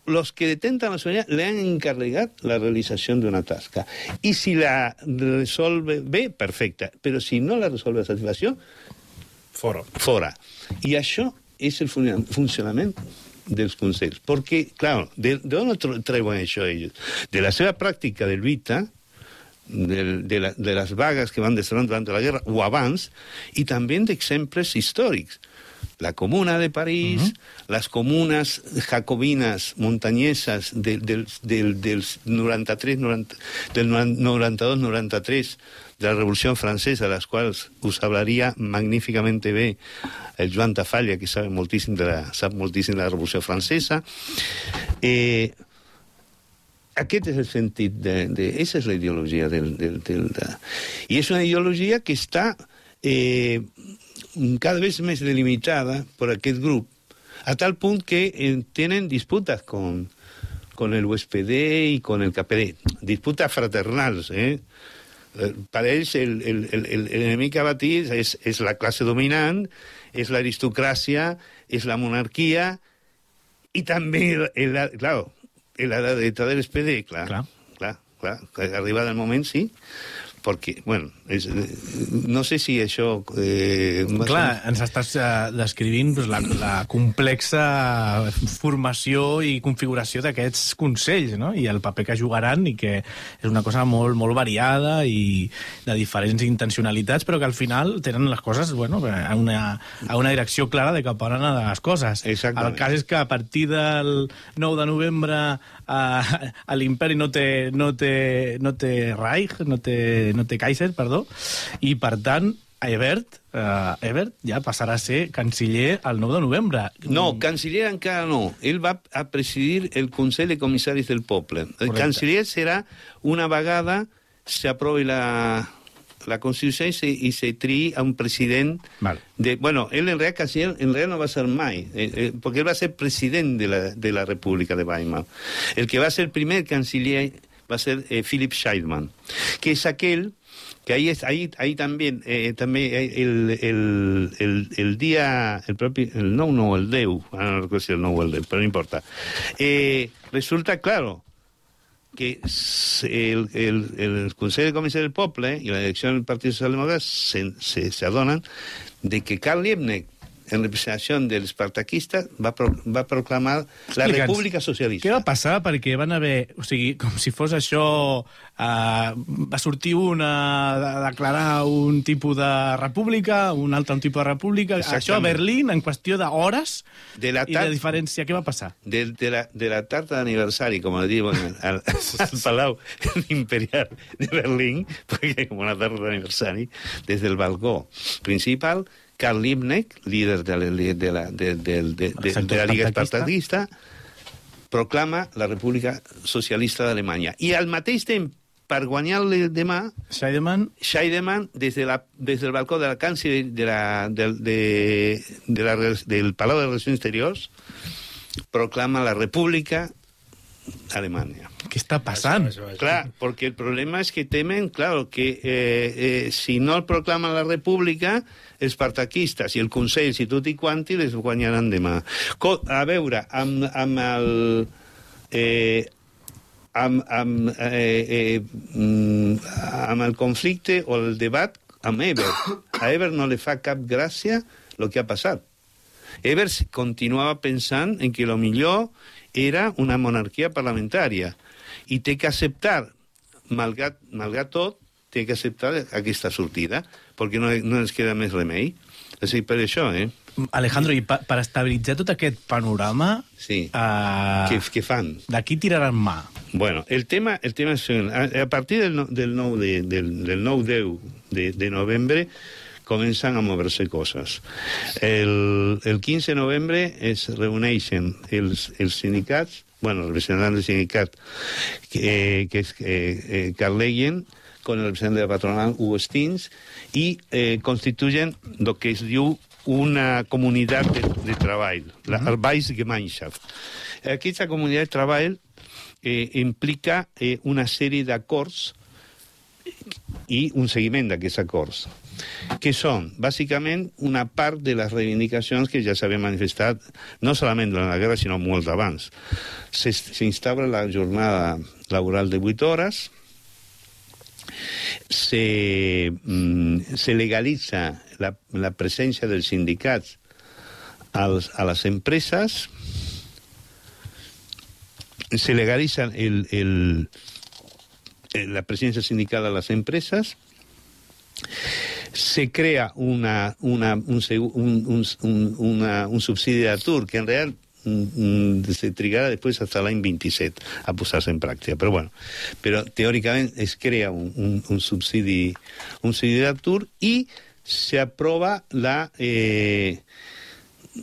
S4: los que detentan la soberanía le han encargado la realización de una tasca. Y si la resuelve bé, perfecta. Pero si no la resuelve a satisfacció,
S8: Fora.
S4: fora. I això és el fun- funcionament dels consells. Perquè, clar, de, de on tro- treuen això ells? De la seva pràctica de lluita, de, de, la, de les vagues que van destronar durant la guerra o abans, i també d'exemples històrics. La Comuna de París, uh -huh. les comunes jacobinas montañesas de, del, del, dels 93, 90, del 92-93 de la Revolució Francesa, de les quals us hablaria magníficamente bé el Joan Tafalla, que sabe moltíssim de la, sap moltíssim de la Revolució Francesa. Eh, aquest és el sentit de... de esa és la ideologia del... del, del de... I és una ideologia que està eh, cada vez més delimitada per aquest grup, a tal punt que eh, tenen disputes con, con el USPD i con el KPD. Disputes fraternals, eh? Eh, Per ells, el, el, el, el el a batir és, és la classe dominant, és l'aristocràcia, és la monarquia, i també, el, el, clar, la dreta de l'SPD, clar,
S2: Clar.
S4: clar, clar, clar, arribat el moment, sí, perquè, bueno, és, no sé si això... Eh,
S2: Clar, ens estàs eh, descrivint doncs, la, la complexa formació i configuració d'aquests consells, no? I el paper que jugaran, i que és una cosa molt, molt variada i de diferents intencionalitats, però que al final tenen les coses bueno, a, una, a una direcció clara de cap on han d'anar les coses.
S4: Exactament.
S2: El cas és que a partir del 9 de novembre a l'imperi no té, no, té, no té Reich, no té, no té Kaiser, perdó, i per tant Ebert, eh, Ebert ja passarà a ser canciller el 9 de novembre.
S4: No, canciller encara no. Ell va a presidir el Consell de Comissaris del Poble. El
S2: Correcte.
S4: canciller serà una vegada s'aprovi la, la Constitució i se, i se triï a un president...
S2: Val.
S4: De, bueno, él en realidad canciller en no va a ser mai, eh, eh, porque él va a ser presidente de la, de la República de Weimar. El que va a ser primer canciller va a ser eh, Philip Scheidman, que es aquel que ahí, es, ahí, ahí también, eh, también eh, el, el, el, el día, el propio, el no, no, el deu, ah, no recuerdo si el no o el deu, pero no importa. Eh, resulta claro que el, el, el Consell de Comissaris del Poble i la direcció del Partit Socialdemòcrata se, se, se adonen de que Karl Liebknecht, en representació dels espartaquistes, va, pro, va proclamar la República Socialista.
S2: Què va passar? Perquè van haver... O sigui, com si fos això... Uh, va sortir una... a declarar un tipus de república, un altre un tipus de república.
S4: Exactament.
S2: Això a Berlín, en qüestió d'hores
S4: De la
S2: i
S4: tar-
S2: de diferència. Què va passar?
S4: de, de, la, de la tarta d'aniversari, com diuen al, al Palau Imperial de Berlín, perquè com una tarta d'aniversari, des del balcó principal, Karl Liebknecht, líder de la, de la, de, de, de, de, de la Liga Espartaquista, proclama la República Socialista d'Alemanya. I al mateix temps, per guanyar-li demà,
S2: Scheidemann,
S4: Scheidemann, des, de la, des del balcó de la Canciller de la, del, de, de la, del Palau de Relacions Exteriors, proclama la República Alemanya.
S2: què està passant?
S8: Això, això, això.
S4: Clar, porque el problema es que temen, claro, que eh, eh, si no el proclaman la República, els partaquistes i el Consell, si tot i quanti, les guanyaran demà. Co a veure, amb, amb el... Eh, amb, amb, eh, eh, mm, amb el conflicte o el debat amb Ebert. A Ebert no li fa cap gràcia el que ha passat. Ebert continuava pensant en que lo millor era una monarquia parlamentària i té que acceptar, malgrat, malgrat tot, té que acceptar aquesta sortida, perquè no, no ens queda més remei. És a dir, per això, eh?
S2: Alejandro, i pa, per estabilitzar tot aquest panorama,
S4: Sí.
S2: uh,
S4: Què, què fan?
S2: d'aquí tiraran mà.
S4: Bueno, el tema, el tema següent. a, a partir del, del 9 de, del, del 9-10 de, de novembre comencen a mover-se coses. El, el 15 de novembre es reuneixen els, els sindicats, bueno, el representant del sindicat, que, que és eh, eh, Carl Leyen, con el representante de la patronal Hugo Stins y eh, constituyen lo que es diu una comunidad de, de treball, la Arbeitsgemeinschaft. Aquesta comunitat de treball eh, implica eh, una sèrie d'acords i un seguiment d'aquests acords, que són, bàsicament, una part de les reivindicacions que ja s'havien manifestat, no solament durant la guerra, sinó molt abans. Se- S'instaura la jornada laboral de 8 hores, se, mm, se legalitza la, la presència dels sindicats a les empreses, se legaliza el, el- la presencia sindical a las empresas, se crea una, un, un, un, un, una, un subsidi d'atur que en real mm, mm, se trigarà després hasta l'any 27 a posar-se en pràctica. Però, bueno, però teòricament es crea un, un, un subsidi, un s'aprova la... Eh,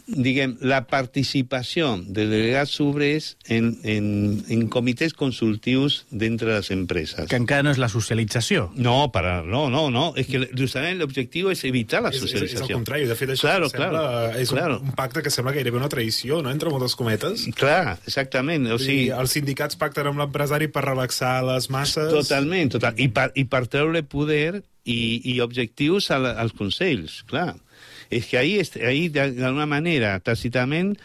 S4: diguem, la participació de delegats obrers en, en, en comitès consultius d'entre les empreses.
S2: Que encara no és la socialització.
S4: No, para, no, no, no. Es que justament l'objectiu és evitar la
S8: És, és, és
S4: socialització.
S8: el contrari, de fet això
S4: Claro,
S8: sembla,
S4: claro,
S8: és
S4: claro.
S8: un, pacte que sembla gairebé una traïció, no?, entre moltes cometes.
S4: Clar, exactament. O sigui,
S8: sigui, els sindicats pacten amb l'empresari per relaxar les masses.
S4: Totalment, total. I per, i per treure poder i, i objectius a la, als consells, clar. És que ahí, est- ahí d'alguna manera, tàcitament,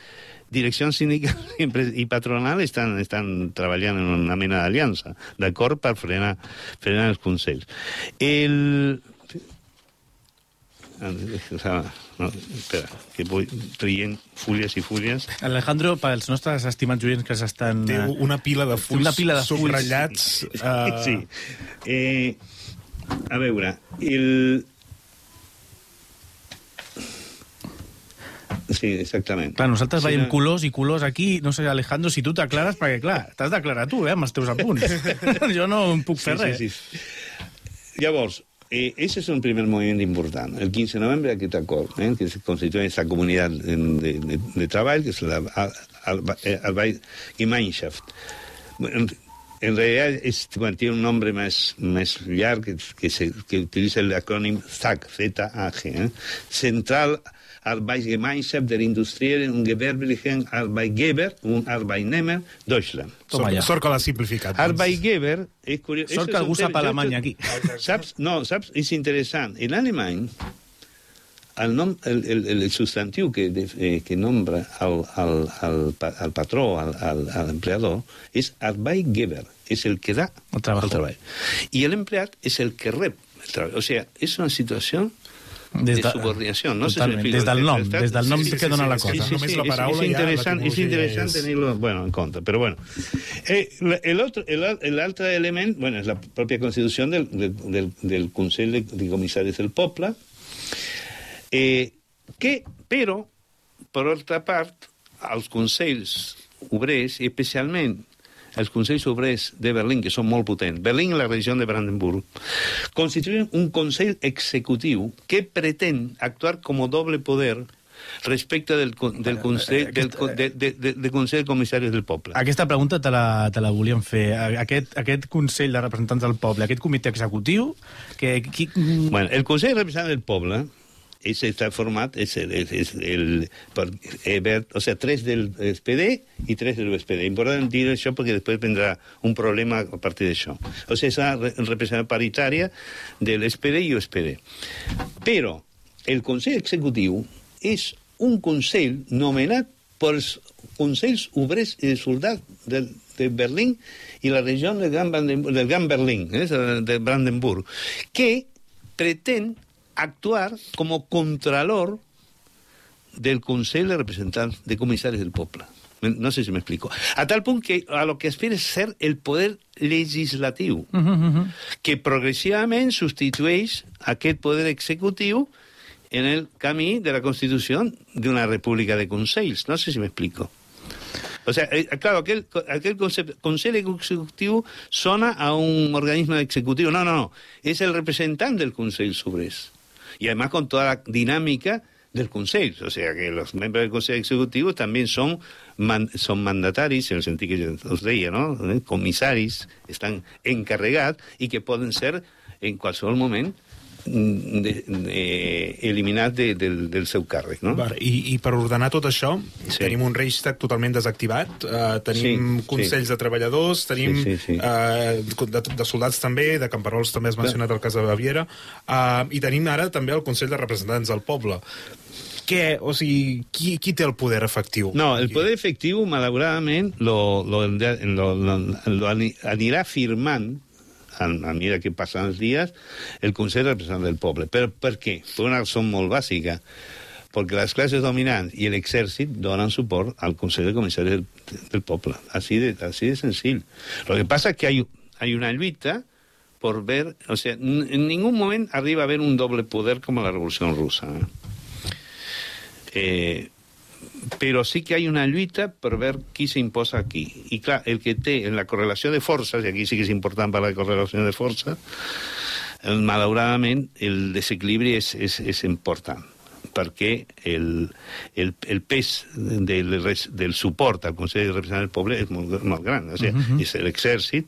S4: direcció sindical i patronal estan, estan treballant en una mena d'aliança, d'acord, per frenar, frenar els consells. El... Ah, No, espera, que vull traient fulles i fulles.
S2: Alejandro, pels nostres estimats oients que s'estan...
S8: Té una pila de fulls
S2: una pila de fulls.
S8: subratllats. eh,
S4: Sí. Eh, a veure, el... Sí, exactament.
S2: Clar, nosaltres
S4: Sí,
S2: veiem
S4: no-
S2: colors i colors aquí. No sé, Alejandro, si tu t'aclares, perquè, clar, t'has d'aclarar tu, eh, amb els teus apunts. jo no em puc fer res.
S4: Sí, sí, sí. Llavors, eh, ese es un primer moviment important. El 15 de novembre aquest acord, eh, que se constituye esta comunitat de, de, de, treball, que és la Arbeit-Gemeinschaft. Bueno, en, en realidad es, bueno, tiene un nombre más, más llarg que, que, se, que utiliza el acrónimo ZAG, Z-A-G, eh? Central Arbeitsgemeinschaft der Industriellen und Gewerblichen Arbeitgeber und Arbeitnehmer Deutschland.
S2: Toma
S8: Sort,
S2: ja.
S8: sort que l'ha simplificat. doncs.
S4: Arbeitgeber és curiós.
S2: Sort
S4: Eso
S2: que
S4: es
S2: algú
S4: un
S2: sap
S4: tema-
S2: alemany aquí.
S4: Saps? No, saps? És interessant. En alemany, el, nom, el, el, el substantiu que, de, eh, que nombra al, al, al, pa- al patró, al, al, al empleador, és Arbeitgeber, és el que da
S2: El trabajo.
S4: el treball. I l'empleat és el que rep el treball. O sigui, és una situació
S2: Des
S4: de,
S2: de-
S4: subordinació. No sé si
S2: Totalment,
S4: m'explico.
S2: des del nom,
S4: Està-
S2: des del nom que dona la
S8: sí,
S2: cosa.
S8: sí, només la paraula
S4: és,
S8: ja,
S4: interessant, és
S8: l'etimologia
S4: interessant
S8: és-
S4: tenir-lo bueno, en compte, però bueno. Eh, la- el otro, el, al- el altre element, bueno, és la pròpia constitució del, del, del, del Consell de, de Comissaris del Poble, eh, que, però, per altra part, els consells obrers, especialment els consells obrers de Berlín, que són molt potents, Berlín i la regió de Brandenburg, constituyen un consell executiu que pretén actuar com a doble poder respecte del, del, consell, del, de, de, de, de Consell de Comissaris del Poble.
S2: Aquesta pregunta te la, te la volíem fer. Aquest, aquest Consell de Representants del Poble, aquest comitè executiu, que... Qui,
S4: Bueno, el Consell Representant del Poble és, està format, és el, és el, ver- o sea, tres del SPD i tres del SPD. Important dir això perquè després vendrà un problema a partir d'això. O sigui, és una re- representació paritària de l'SPD i USPD. Però el Consell Executiu és un consell nomenat pels Consells Obrers i de Soldats del, de Berlín i la regió del Gran, Brandenburg, del Gran Berlín, eh, de Brandenburg, que pretén actuar como contralor del Consell de Representants de Comissaris del Poble. No sé si me explico. A tal punt que a lo que aspira és ser el poder
S2: Uh -huh, uh -huh.
S4: que progressivament substitueix aquest poder executiu en el camí de la constitució d'una república de consells. No sé si me explico. O sea, eh, claro, aquel, aquel concepto, Consejo Ejecutivo sona a un organismo ejecutivo. No, no, no. Es el representante del Consejo Sobres. Y además con toda la dinámica del Consejo. O sea, que los miembros del Consejo Ejecutivo también son, man, son mandataris, en el sentido que yo os deia, ¿no? Eh, Comisaris, están encarregados y que pueden ser en qualsevol moment mm, de, de, eliminat de, del, del seu càrrec, no?
S8: I, I per ordenar tot això,
S4: Sí.
S8: tenim un Reichstag totalment desactivat, uh, tenim
S4: Sí,
S8: consells
S4: sí.
S8: de treballadors, tenim
S4: Sí, sí, sí.
S8: Uh, de, de soldats també, de camperols també has mencionat el cas de Baviera, uh, i tenim ara també el Consell de Representants del Poble. Què, o sigui, qui, qui té el poder efectiu?
S4: No, el poder efectiu, malauradament, lo, lo, lo, lo, lo ani- anirà firmant a, a mesura que passen els dies, el Consell Representant del Poble. Per, per què? Per una raó molt bàsica. Porque las clases dominantes y el ejército donan support al Consejo de Comisarios del, del Poble. De, así de sencillo. Lo que pasa es que hay, hay una lluita por ver... O sea, en ningún momento arriba a haber un doble poder como la Revolución Rusa. ¿eh? Eh, però sí que hi ha una lluita per veure qui s'imposa aquí. I clar, el que té en la correlació de forces, i aquí sí que és important parlar de correlació de forces, eh, malauradament el desequilibri és, és, és important perquè el, el, el pes del, del suport al Consell de Representants del Poble és molt, molt gran. O sigui, uh -huh. és l'exèrcit,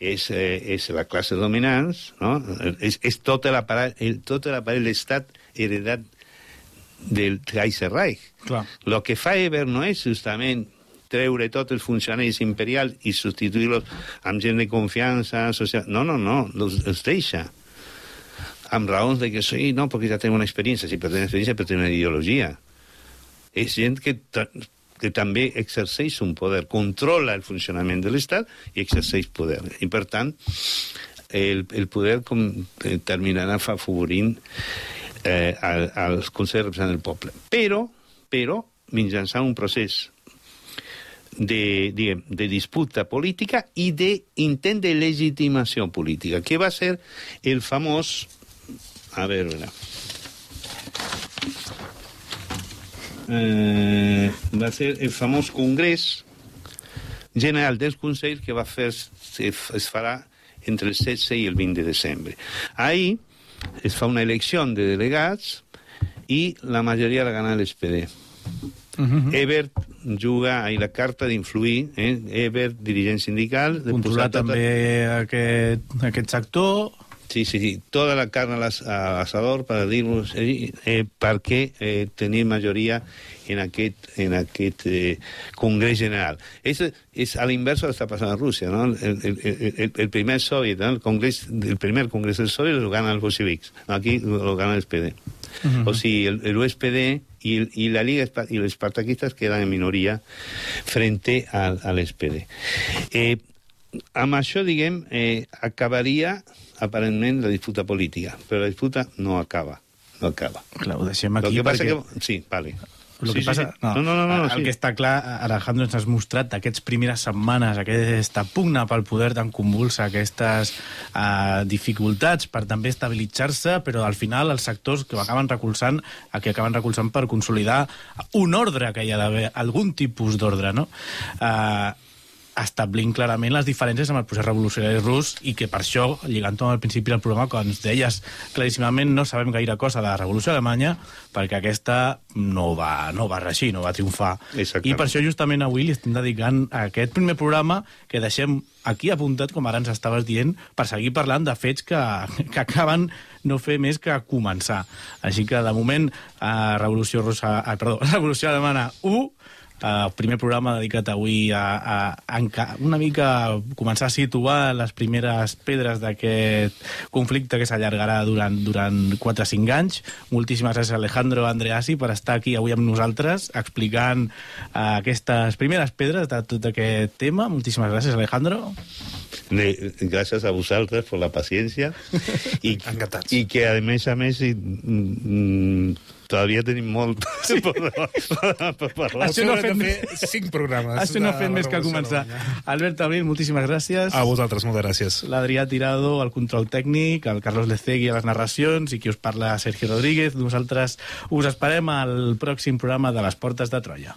S4: és, eh, és la classe dominants, no? és, és tot l'aparell el- tot l'aparell d'estat heredat del Kaiser Reich.
S2: Clar.
S4: Lo que fa Eber no és justament treure tots els funcionaris imperials i substituir-los amb gent de confiança social. No, no, no, els, els deixa amb raons de que sí, no, perquè ja tenen una experiència, sí, però tenen experiència, però tenen una ideologia. És gent que, que també exerceix un poder, controla el funcionament de l'Estat i exerceix poder. I, per tant, el, el poder com, eh, terminarà favorint eh, al, als Consells Representants del Poble. Però, però, mitjançant un procés de, diguem, de disputa política i d'intent de legitimació política, que va ser el famós... A veure... Eh, va ser el famós Congrés General dels Consells que va fer, es, es farà entre el 16 i el 20 de desembre. Ahí es fa una elecció de delegats i la majoria la gana l'SPD. Uh -huh. Ebert juga ahí la carta d'influir, eh? Ebert, dirigent sindical... de
S2: Controlar
S4: tota-
S2: també aquest, aquest sector...
S4: Sí, sí, sí, toda la as- al asador per dir-vos eh, eh, perquè eh, tenir majoria en aquest, en aquest eh, Congrés General. És, és a l'inverso del que està passant a Rússia, no? El, el, el, el primer soviet, no? el, congrés, el primer congrés del soviet lo ganan los bolchevics, aquí lo gana el SPD. Uh -huh. O sigui, el, el USPD y, el- y la Liga y los espartaquistas quedan en minoria frente al, al SPD. Eh, amb això, diguem, eh, acabaria aparentment la disputa política, però la disputa no acaba, no acaba.
S2: Clar, ho deixem aquí
S4: que
S2: perquè...
S4: que... Sí, vale.
S2: El
S4: sí,
S2: que
S4: sí,
S2: passa...
S4: sí. No, no, no, no,
S2: el
S4: sí.
S2: que està clar, Alejandro, ens has mostrat aquestes primeres setmanes, aquesta pugna pel poder tan convulsa, aquestes uh, dificultats per també estabilitzar-se, però al final els sectors que acaben recolzant, que acaben recolzant per consolidar un ordre que hi ha d'haver, algun tipus d'ordre, no? Uh, establint clarament les diferències amb el procés revolucionari rus i que per això, lligant-ho al principi del programa, quan ens deies claríssimament no sabem gaire cosa de la revolució alemanya perquè aquesta no va, no va reeixir, no va triomfar.
S4: Exactament.
S2: I per això justament avui li estem dedicant a aquest primer programa que deixem aquí apuntat, com ara ens estaves dient, per seguir parlant de fets que, que acaben no fer més que començar. Així que, de moment, a Revolució Russa... Ah, perdó, Revolució Alemana 1, Uh, primer programa dedicat avui a, a, a una mica començar a situar les primeres pedres d'aquest conflicte que s'allargarà durant, durant 4 o 5 anys. Moltíssimes gràcies, Alejandro Andreasi, per estar aquí avui amb nosaltres explicant uh, aquestes primeres pedres de tot aquest tema. Moltíssimes gràcies, Alejandro.
S4: Gràcies a vosaltres per la paciència i,
S8: Encantats.
S4: i que a més a més i, mm, todavía tenim molt sí. per, per, per parlar.
S2: Això no ha fet més-
S8: fer cinc programes.
S2: Això no ha fet més que començar. Albert Abril, moltíssimes gràcies.
S8: A vosaltres, moltes gràcies.
S2: l'Adrià Tirado al control tècnic, el Carlos Lecegui a les narracions i qui us parla Sergi Rodríguez. Nosaltres us esperem al pròxim programa de les Portes de Troia.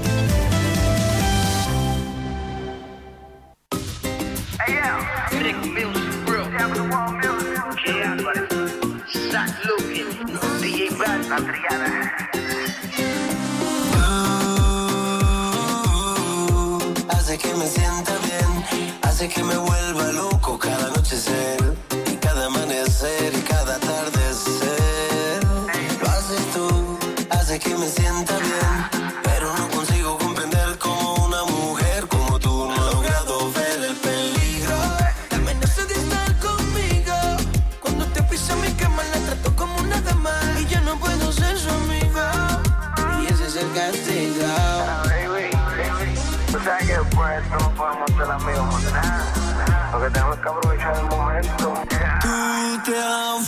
S9: de
S10: las mismas. Lo tenemos que aprovechar el momento.
S11: Tú te has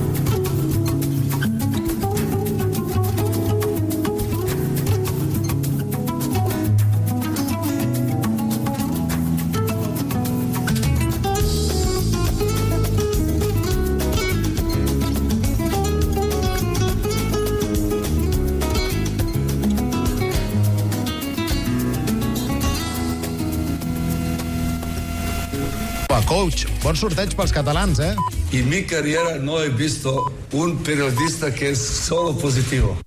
S12: Bon sorteig pels catalans, eh?
S13: En mi carrera no he visto un periodista que es solo positivo.